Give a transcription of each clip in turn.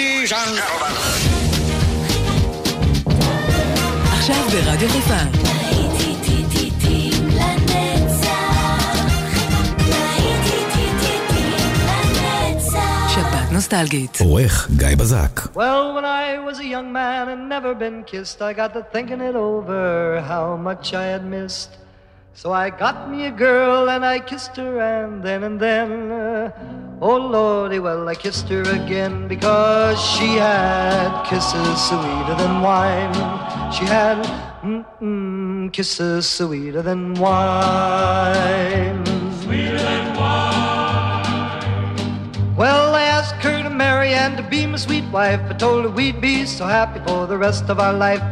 Ladies and gentlemen. עכשיו ברדיו חיפה. נוסטלגית. עורך גיא בזק. Well, when I was a young man and never been kissed, I got to thinking it over, how much I had missed. So I got me a girl and I kissed her, and then and then, uh, oh lordy, well, I kissed her again because she had kisses sweeter than wine. She had mm-mm, kisses sweeter than wine. Sweeter than wine. Well, I asked her to marry and to be my sweet wife. I told her we'd be so happy for the rest of our life.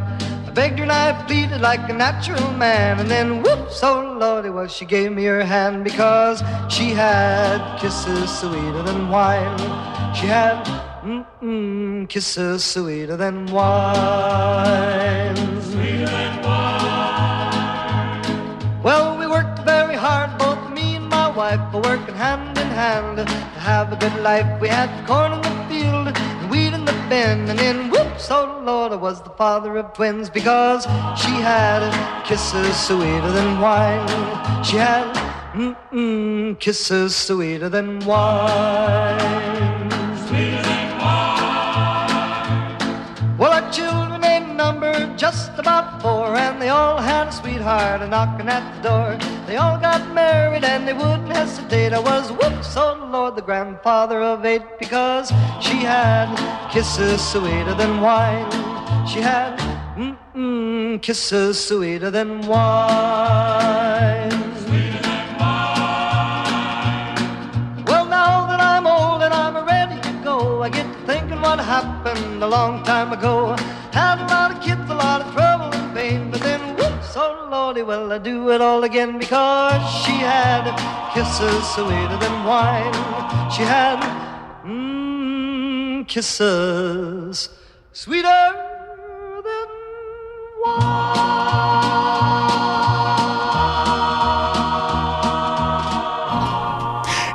Begged her and I pleaded like a natural man. And then, whoops, oh lordy, well, she gave me her hand because she had kisses sweeter than wine. She had mm-mm, kisses sweeter than wine. Sweeter than wine. Well, we worked very hard, both me and my wife, for working hand in hand to have a good life. We had corn in the field in and then whoops, oh Lord, I was the father of twins because she had kisses sweeter than wine. She had mm-mm, kisses sweeter than wine. Well, our children ain't numbered just about four, and they all had a sweetheart a knocking at the door. They all got and they wouldn't hesitate. I was whoops, oh Lord, the grandfather of eight because she had kisses sweeter than wine. She had mm-mm, kisses sweeter than wine. Well, now that I'm old and I'm ready to go, I get to thinking what happened a long time ago. Well I do it all again because she had kisses sweeter than wine. She had mmm kisses sweeter than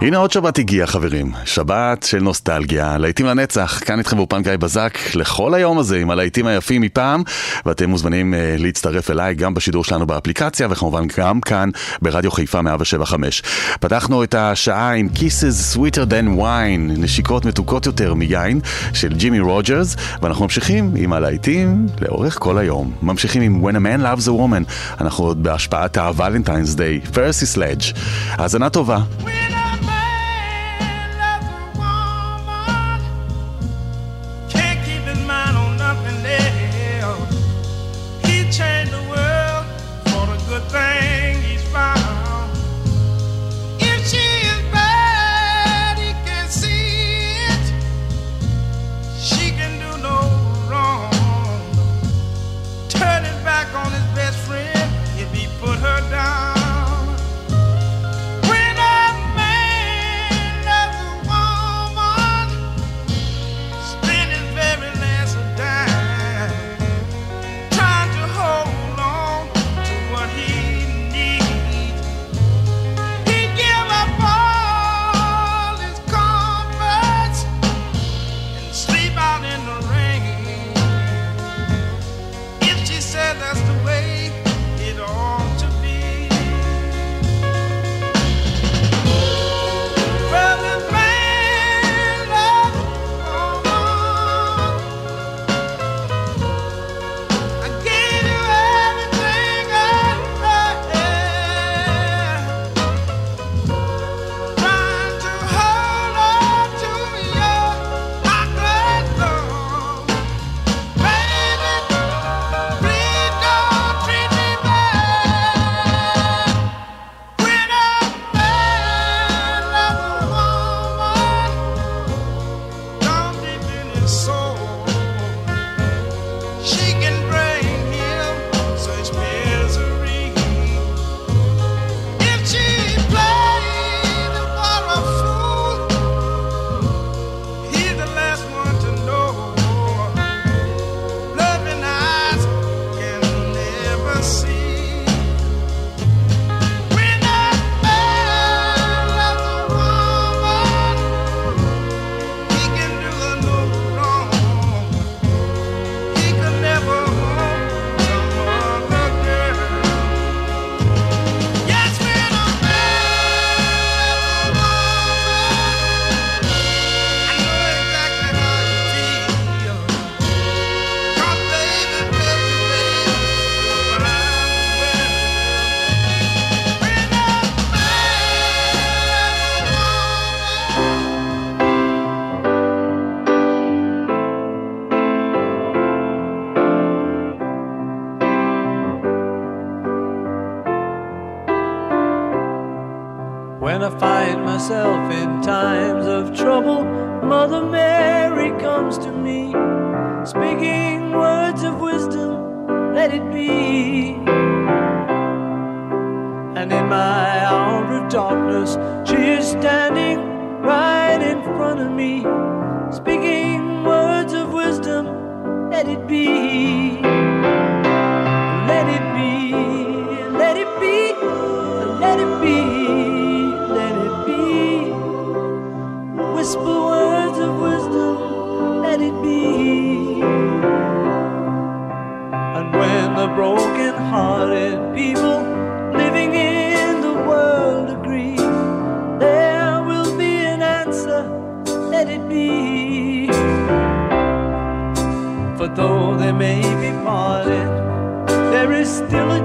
הנה עוד שבת הגיעה חברים, שבת של נוסטלגיה, להיטים לנצח, כאן איתכם באופן גיא בזק לכל היום הזה עם הלהיטים היפים מפעם ואתם מוזמנים uh, להצטרף אליי גם בשידור שלנו באפליקציה וכמובן גם כאן ברדיו חיפה 175. פתחנו את השעה עם Kisses Sweeter Than Wine, נשיקות מתוקות יותר מיין של ג'ימי רוג'רס ואנחנו ממשיכים עם הלהיטים לאורך כל היום. ממשיכים עם When a Man Loves a Woman, אנחנו עוד בהשפעת ה-Valentine's Day, פרסי סלאג'. האזנה טובה.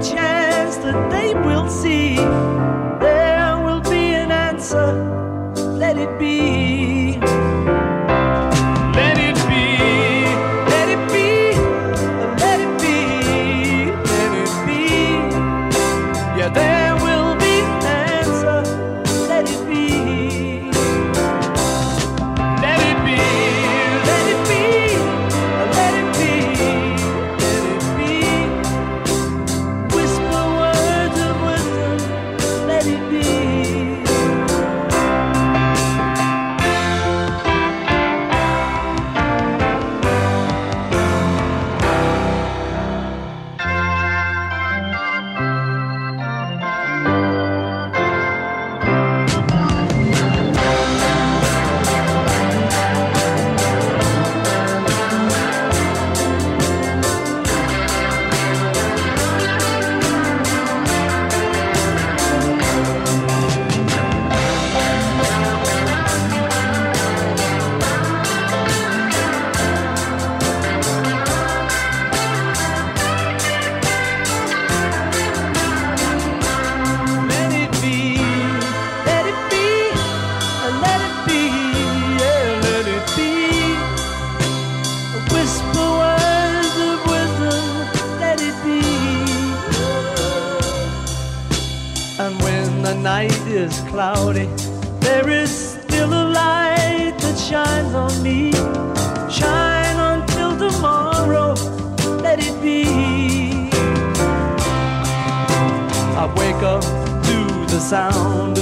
Chance that they will see. Sound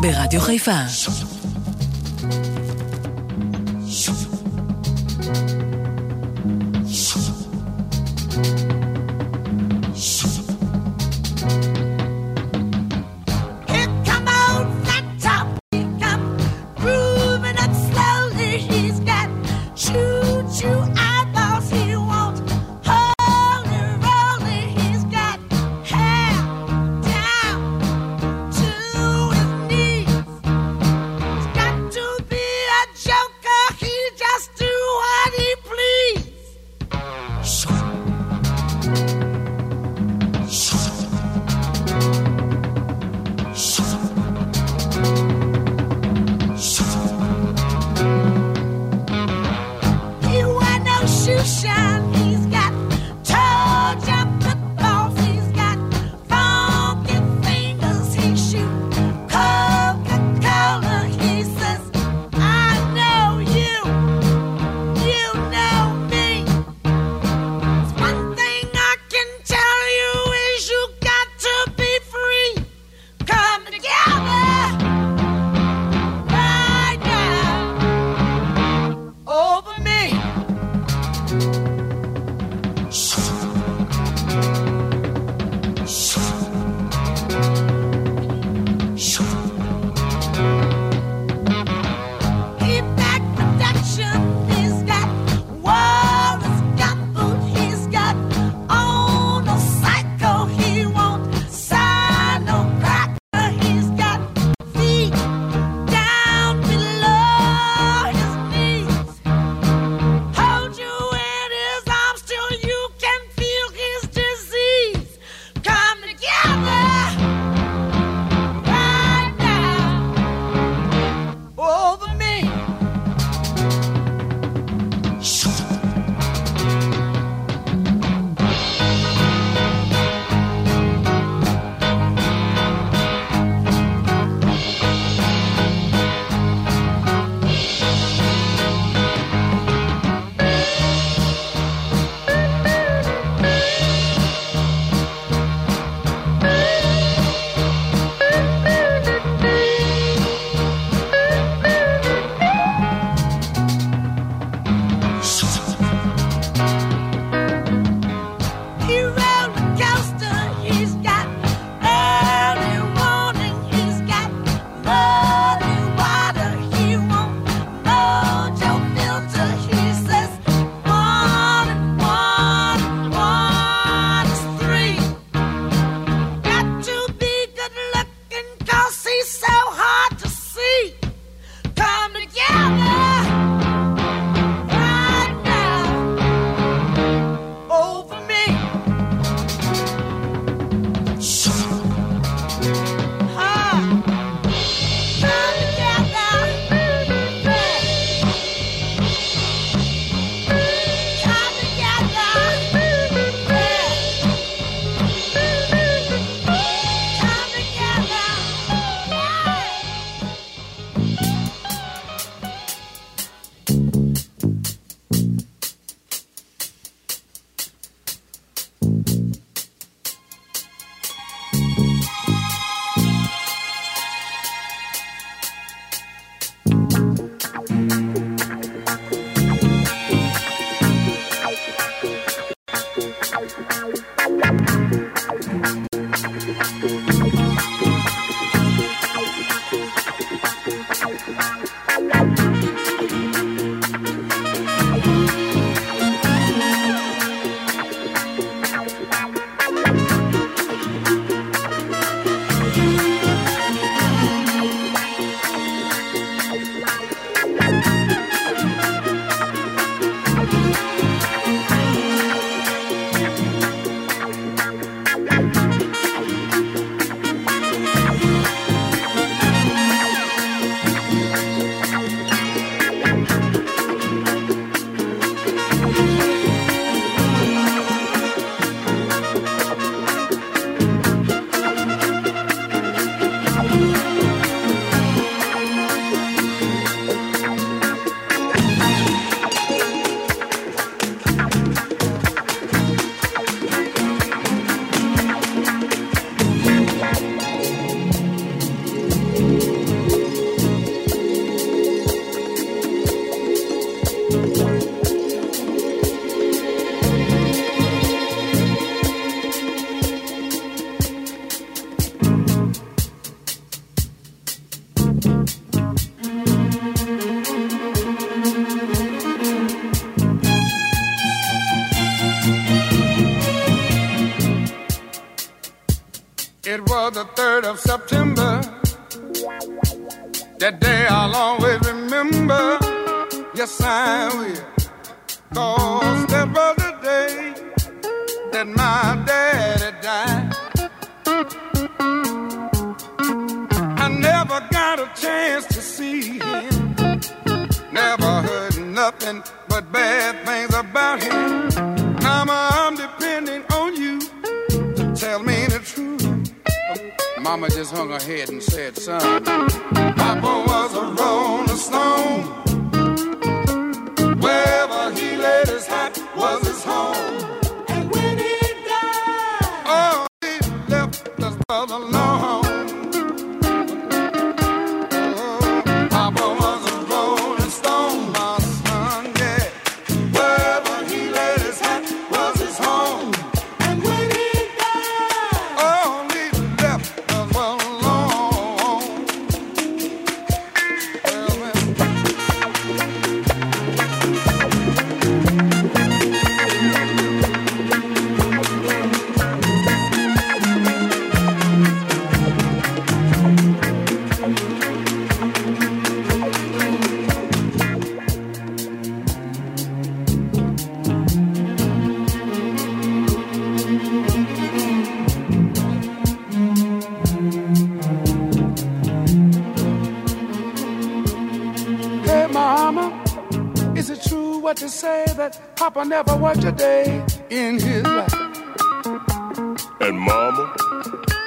ברדיו חיפה. 23rd of September. That day I'll always remember. Yes, I will. Cause that was the day that my daddy died. I never got a chance to see him. Never heard nothing but bad things about him. Mama just hung her head and said, son, Papa was a rolling stone. Wherever he laid his hat was his home. And when he died, Oh, he left us all Worked a day in his life? And mama,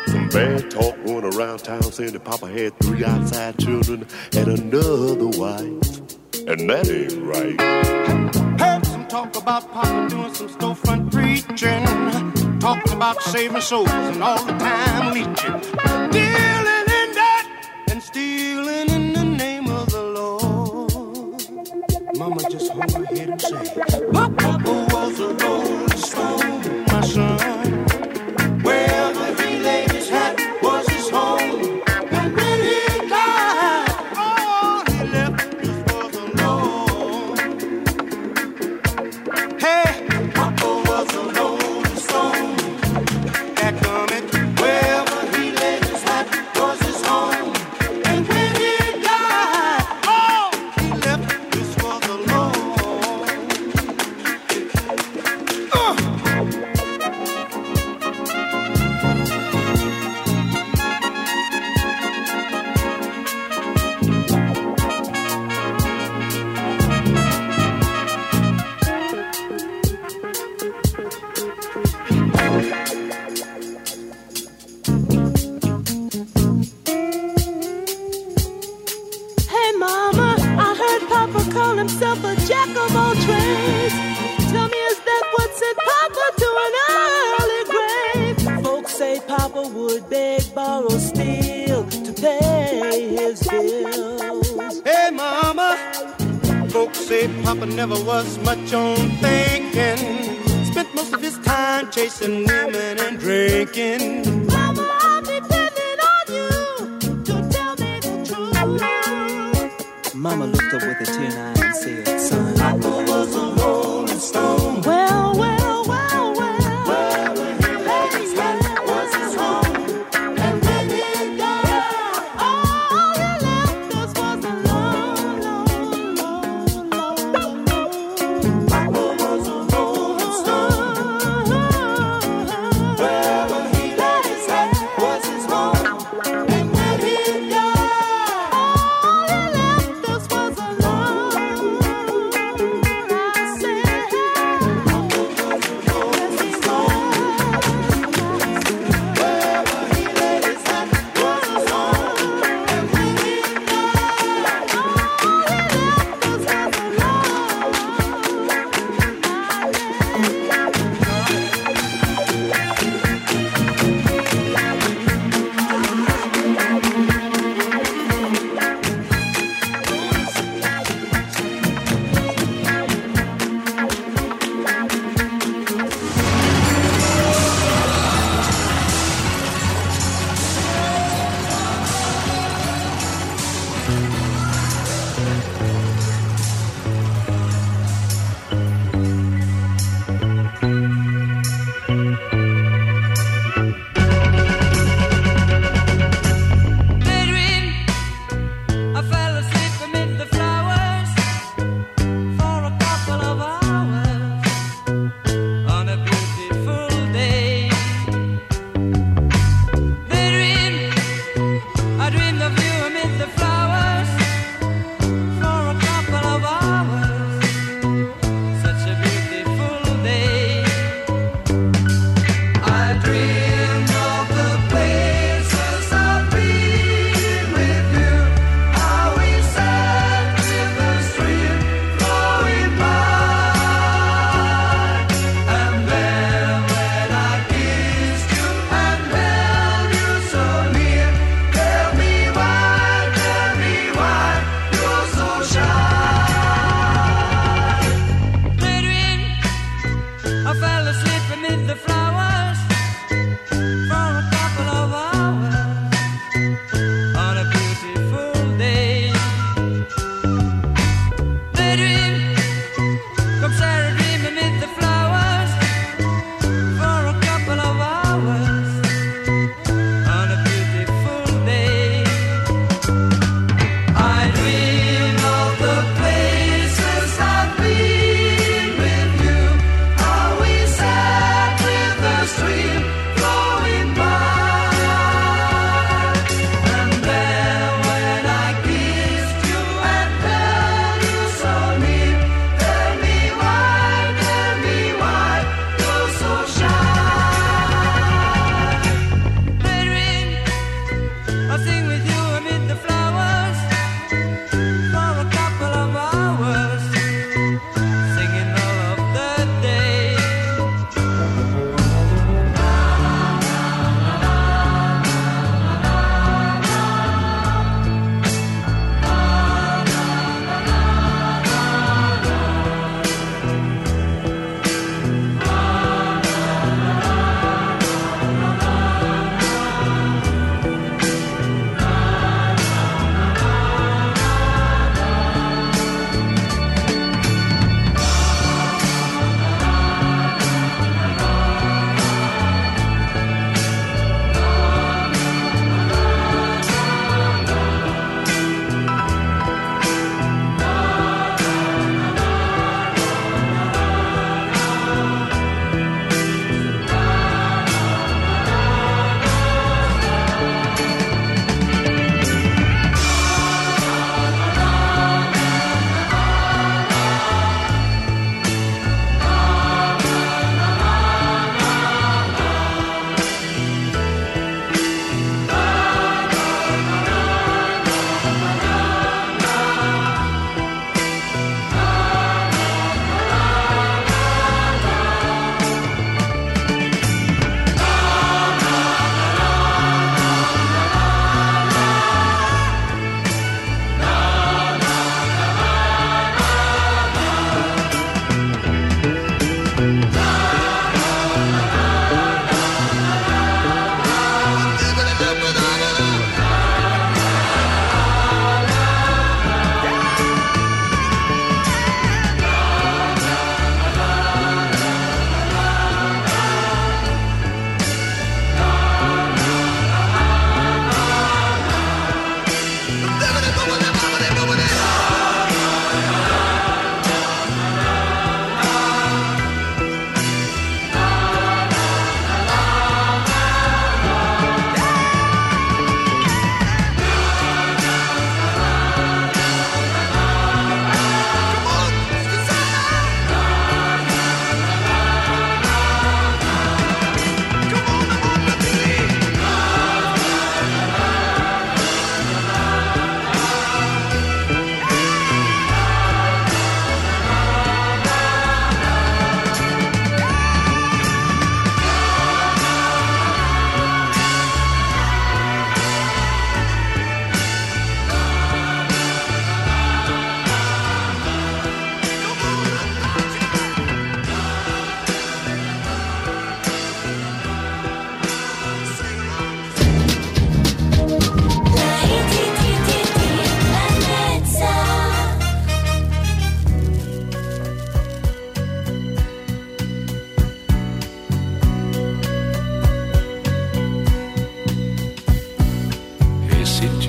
some bad talk going around town saying that Papa had three outside children and another wife. And that ain't right. Heard some talk about Papa doing some storefront preaching. Talking about saving souls and all the time leeching. Dealing in that and stealing in the name of the Lord. Mama just hung her head and said, chasing women and drinking.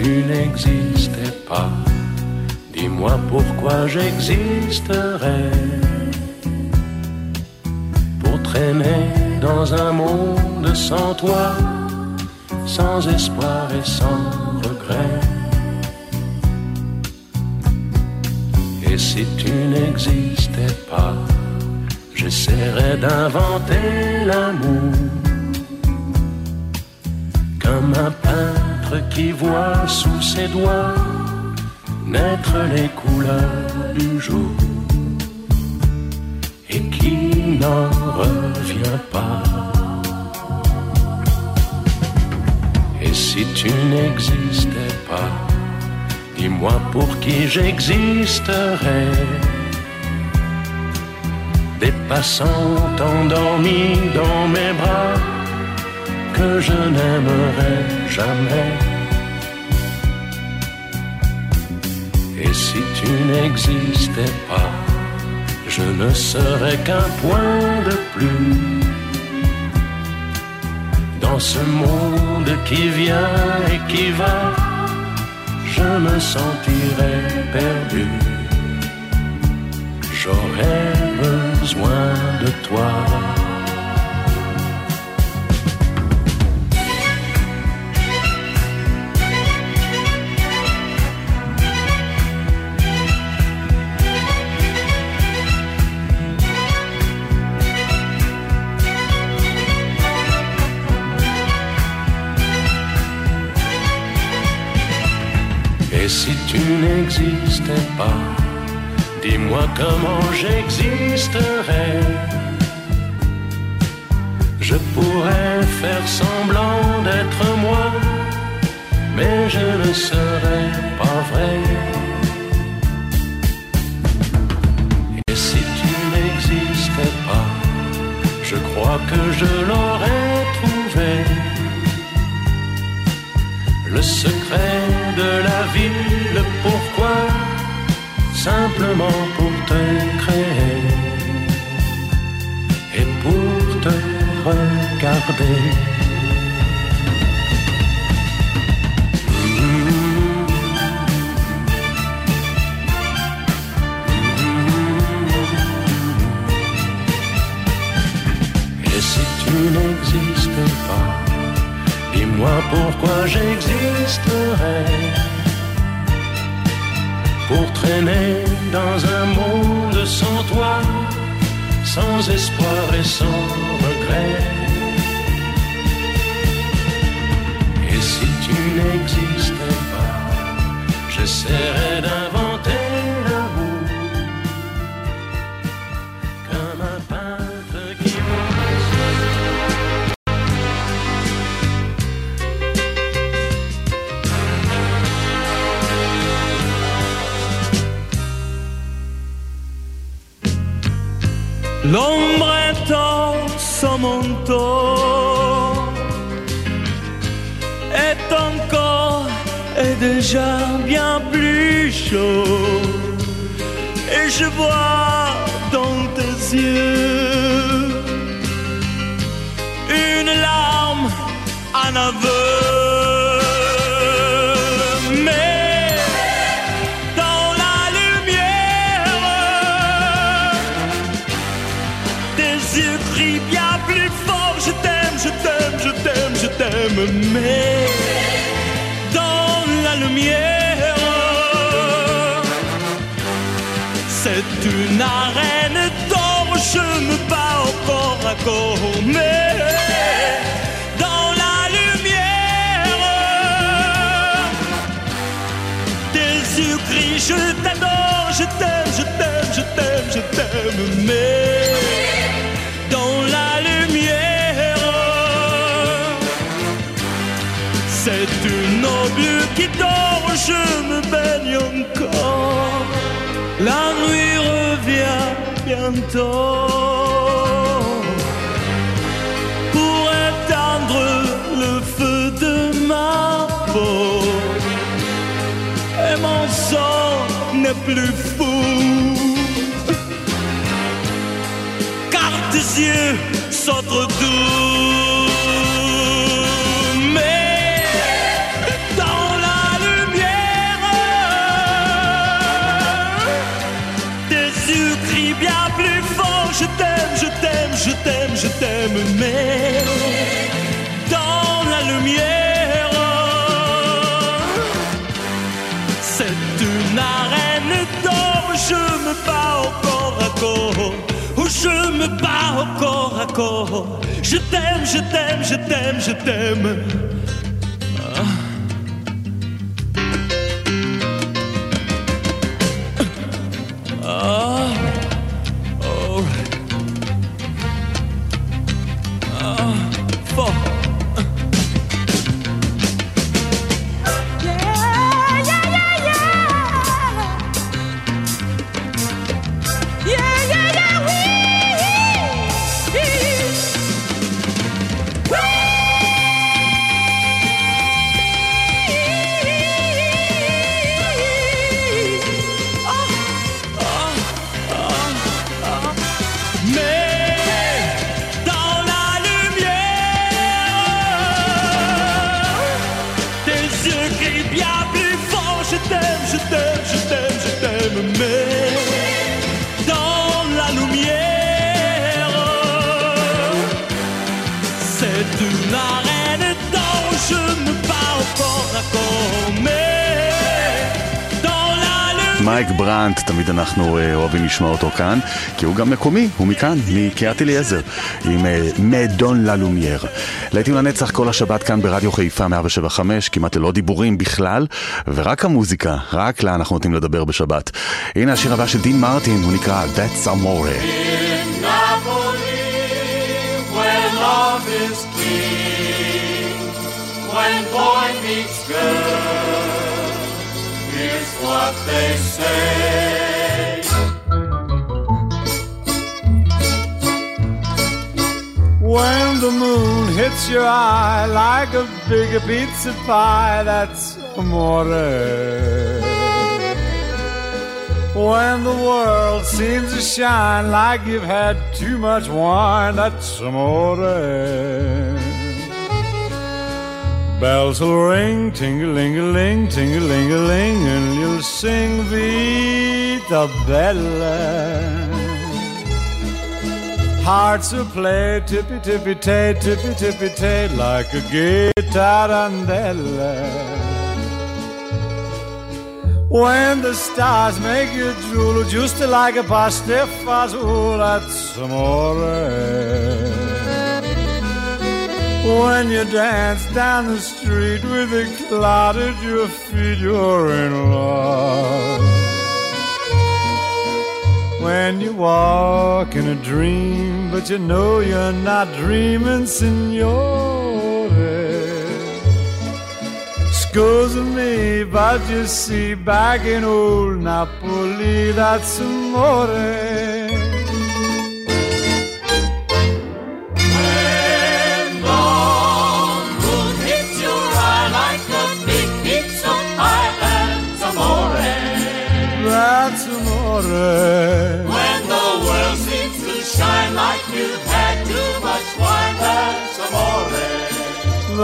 Tu n'existais pas, dis-moi pourquoi j'existerais. Pour traîner dans un monde sans toi, sans espoir et sans regret. Et si tu n'existais pas, j'essaierais d'inventer l'amour. Comme un qui voit sous ses doigts naître les couleurs du jour et qui n'en revient pas. Et si tu n'existais pas, dis-moi pour qui j'existerais. Des passants endormis dans mes bras que je n'aimerais jamais. Et si tu n'existais pas, je ne serais qu'un point de plus dans ce monde qui vient et qui va. Je me sentirais perdu. J'aurais besoin de toi. Et si tu n'existais pas, dis-moi comment j'existerais. Je pourrais faire semblant d'être moi, mais je ne serais pas vrai. Et si tu n'existais pas, je crois que je l'aurais trouvé. Le secret de la vie, le pourquoi, simplement pour te créer et pour te regarder? Et si tu n'existais pas, Dis-moi pourquoi j'existerais Pour traîner dans un monde sans toi Sans espoir et sans regret. Et si tu n'existais pas J'essaierais d'inventer L'ombre dans son manteau est encore et déjà bien plus chaud. Et je vois dans tes yeux C'est une arène d'or Je me bats au corps à corps Mais dans la lumière. Tes yeux je t'adore, je t'aime, je t'aime, je t'aime, je t'aime, mais qui dort, je me baigne encore, la nuit revient bientôt pour éteindre le feu de ma peau et mon sang n'est plus fou. Car tes yeux sont trop. Je t'aime, je t'aime, je t'aime, je t'aime. תמיד אנחנו אה, אוהבים לשמוע אותו כאן, כי הוא גם מקומי, הוא מכאן, מקריית אליעזר, עם אה, מדון לה לומייר. להיטים לנצח כל השבת כאן ברדיו חיפה 175, כמעט ללא דיבורים בכלל, ורק המוזיקה, רק לה אנחנו נותנים לדבר בשבת. הנה השיר הבא של דין מרטין, הוא נקרא That's Amore. when boy meets girl, here's what they say. When the moon hits your eye like a big pizza pie, that's amore. When the world seems to shine like you've had too much wine, that's amore. Bells will ring, ting-a-ling-a-ling, ting-a-ling-a-ling, and you'll sing Vita Bella. Hearts will play tippy tippy tay, tippy tippy tay, like a guitar. When the stars make you drool, just like a pasta fazool, that's amore. When you dance down the street with a cloud at your feet, you're in love. When you walk in a dream, but you know you're not dreaming, signore. Scusa me, but you see, back in old Napoli, that's amore.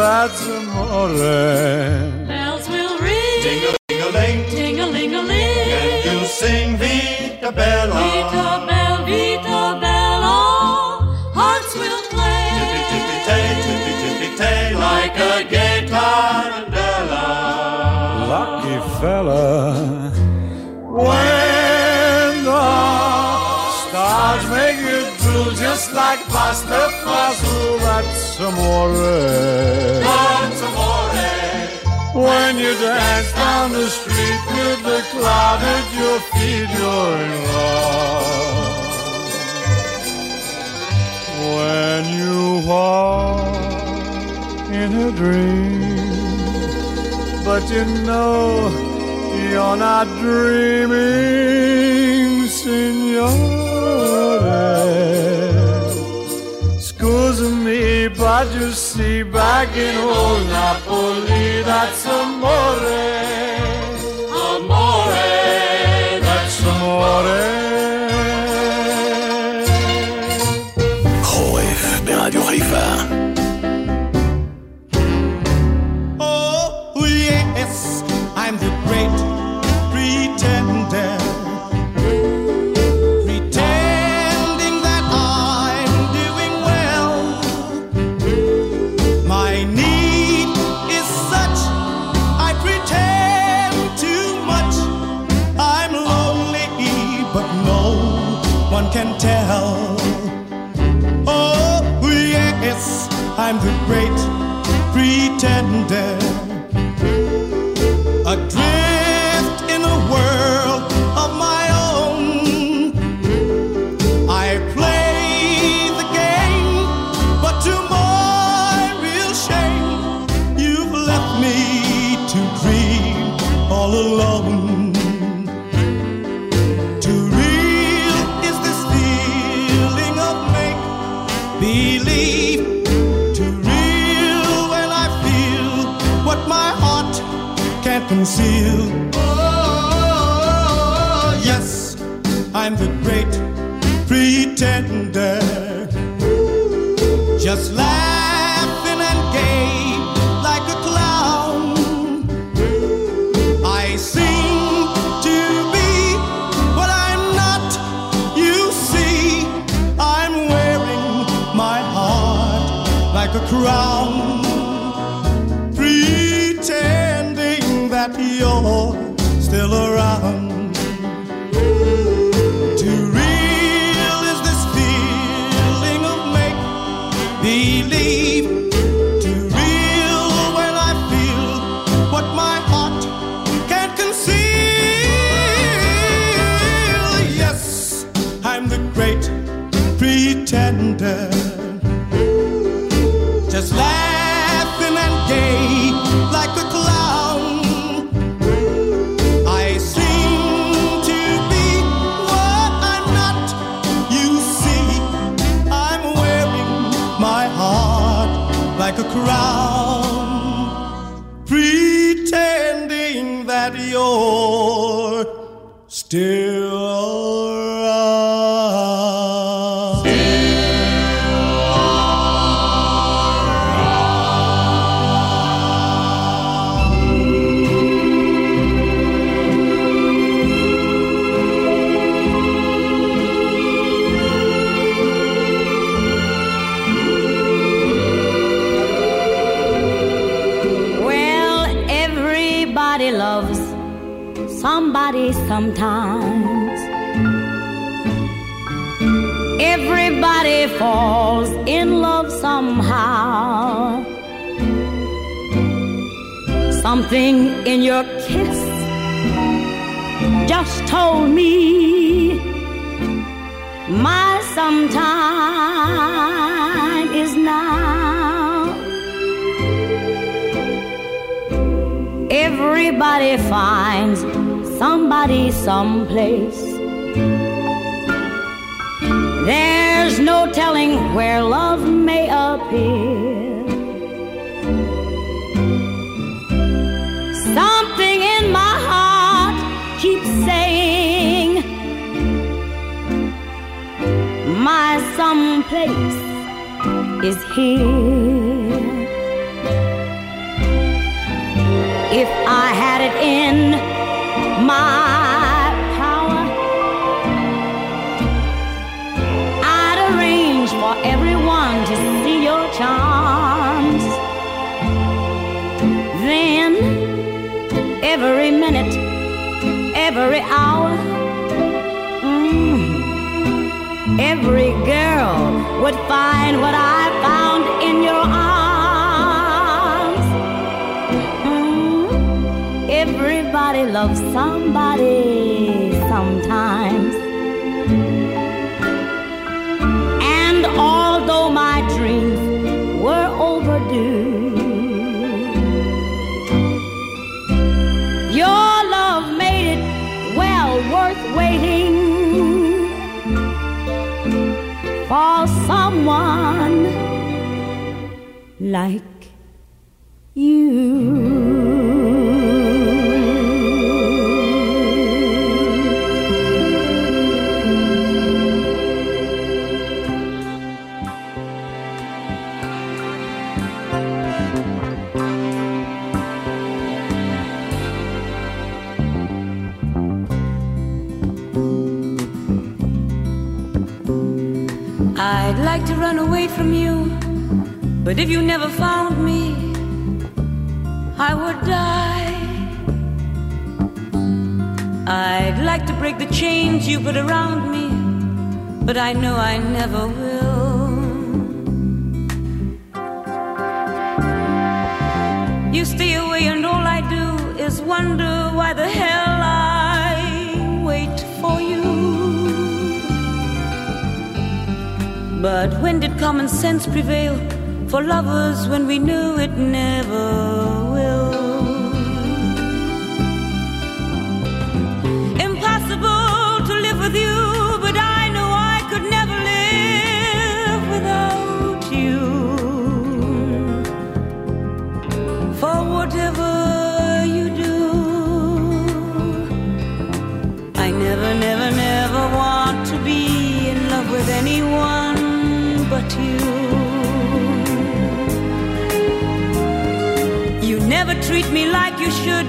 That's amore. Bells will ring, Ting-a-ling-a-ling, ting-a-ling-a-ling. and you'll sing Vita Bella. Vita Bella, Vita Bella, hearts will play. Tippy tippy tay, tippy tippy tay, like a gay tarantella. Lucky fella. When the stars make you drool just like pasta fazool, that's amore. You're in love. When you walk in a dream, but you know you're not dreaming, signore. Scusa me, but you see, back in old Napoli, that's. Amore. Amore. Still around. Too real is this feeling of make believe. Too real when I feel what my heart can't conceal. Yes, I'm the great pretender. Like Something in your kiss just told me my sometime is now. Everybody finds somebody someplace. There's no telling where love may appear. Something in my heart keeps saying, My someplace is here. If I had it in my every girl would find what I found in your arms. Mm, Everybody loves somebody sometimes. Like if you never found me, I would die. I'd like to break the chains you put around me, but I know I never will. You stay away, and all I do is wonder why the hell I wait for you. But when did common sense prevail for lovers when we knew it never will? me like you should.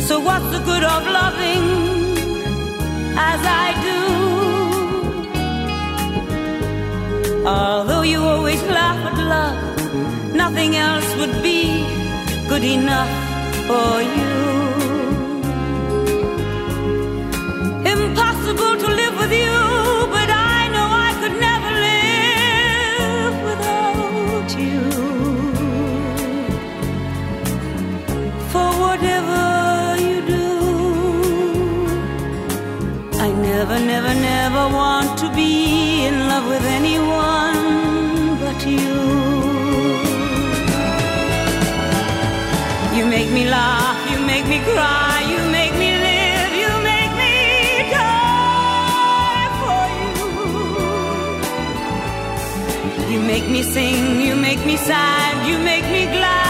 So what's the good of loving as I do? Although you always laugh at love, nothing else would be good enough for you. want to be in love with anyone but you. You make me laugh, you make me cry, you make me live, you make me die for you. You make me sing, you make me sad, you make me glad.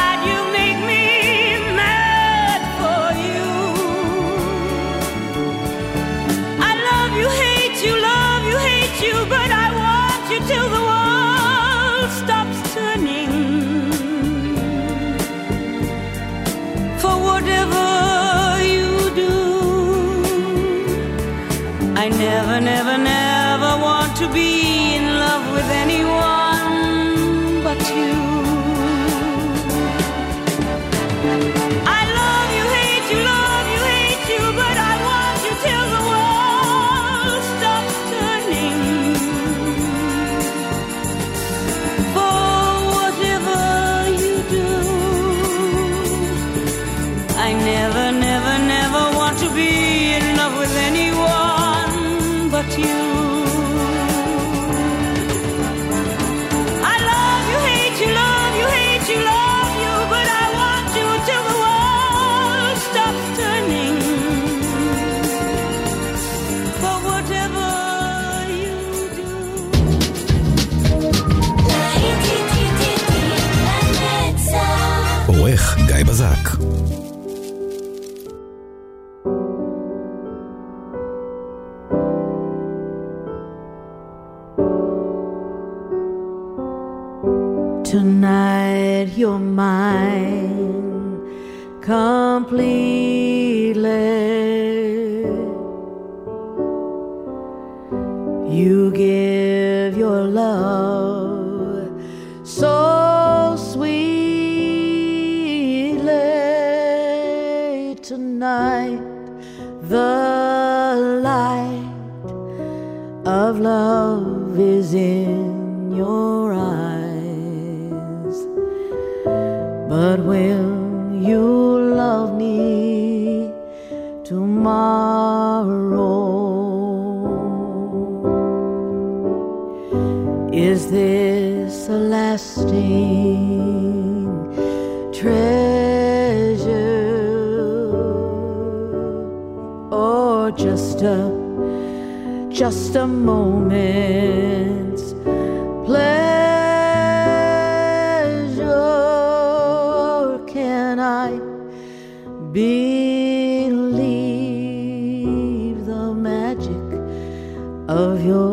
of your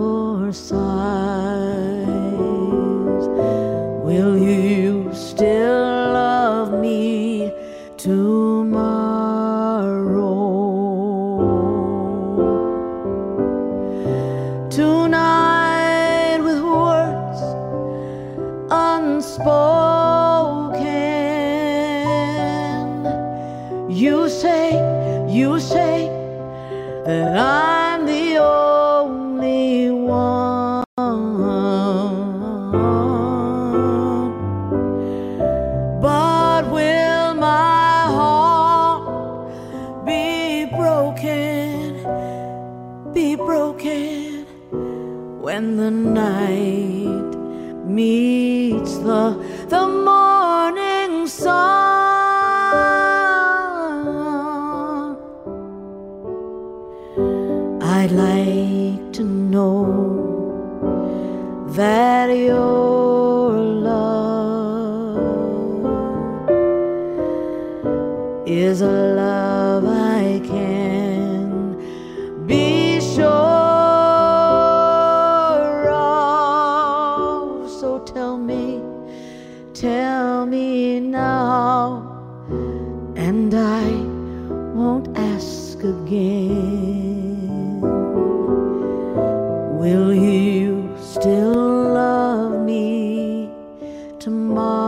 tomorrow?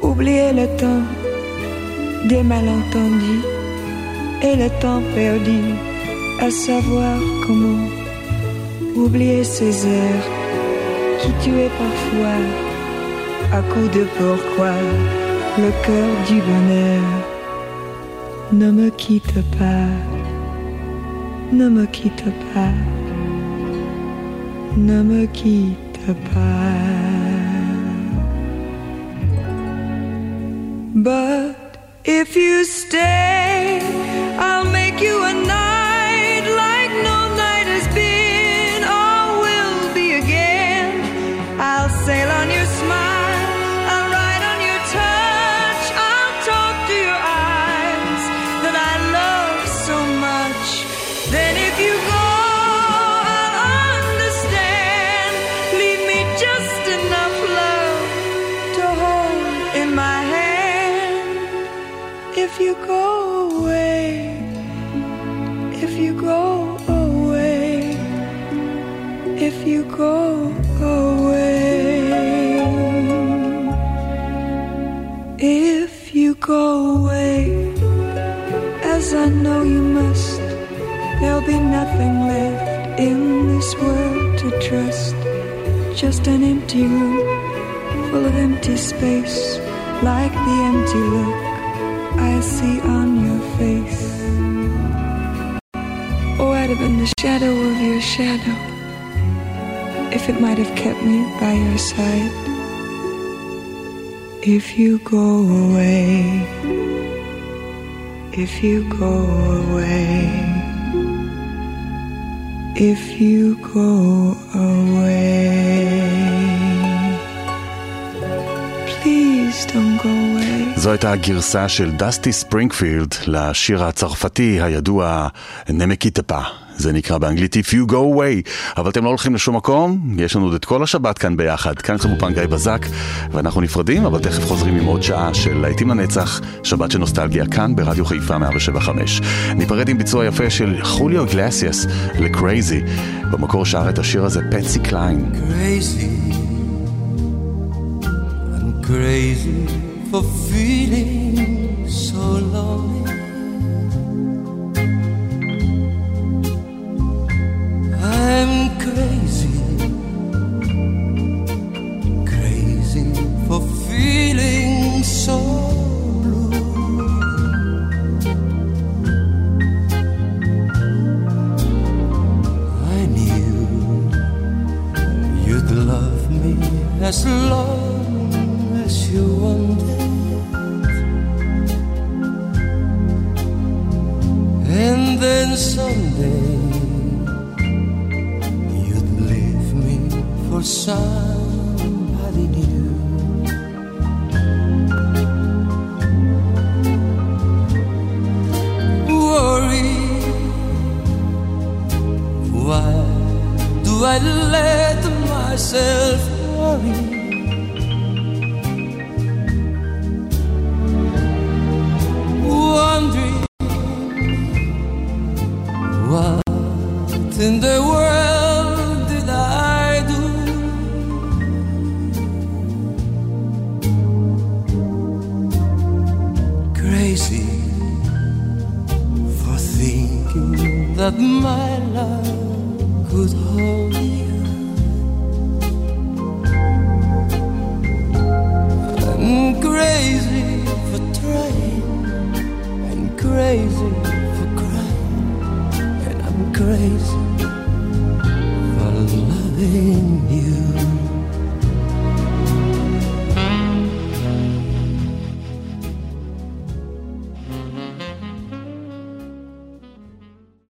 Oublier le temps des malentendus et le temps perdu à savoir comment oublier ces heures qui tuaient parfois à coups de pourquoi le cœur du bonheur. Ne me quitte pas, ne me quitte pas, ne me quitte pas. But if you stay, if you go away, if you go away, as I know you must, there'll be nothing left in this world to trust. Just an empty room full of empty space, like the empty look I see on your face. Oh, I'd have been the shadow of your shadow it might have kept me by your side. If you go away, if you go away, if you go away, please don't go away. זו הייתה הגרסה של דסטי ספרינגפילד לשיר הצרפתי הידוע נמקיטפה. זה נקרא באנגלית If You Go Away, אבל אתם לא הולכים לשום מקום, יש לנו עוד את כל השבת כאן ביחד, כאן אצל אופן גיא בזק, ואנחנו נפרדים, אבל תכף חוזרים עם עוד שעה של להיטים לנצח, שבת של נוסטלגיה, כאן ברדיו חיפה 175. ניפרד עם ביצוע יפה של חוליו גלסיאס לקרייזי, במקור שר את השיר הזה פטסי קליין. crazy. Crazy for feeling so lonely. I'm crazy.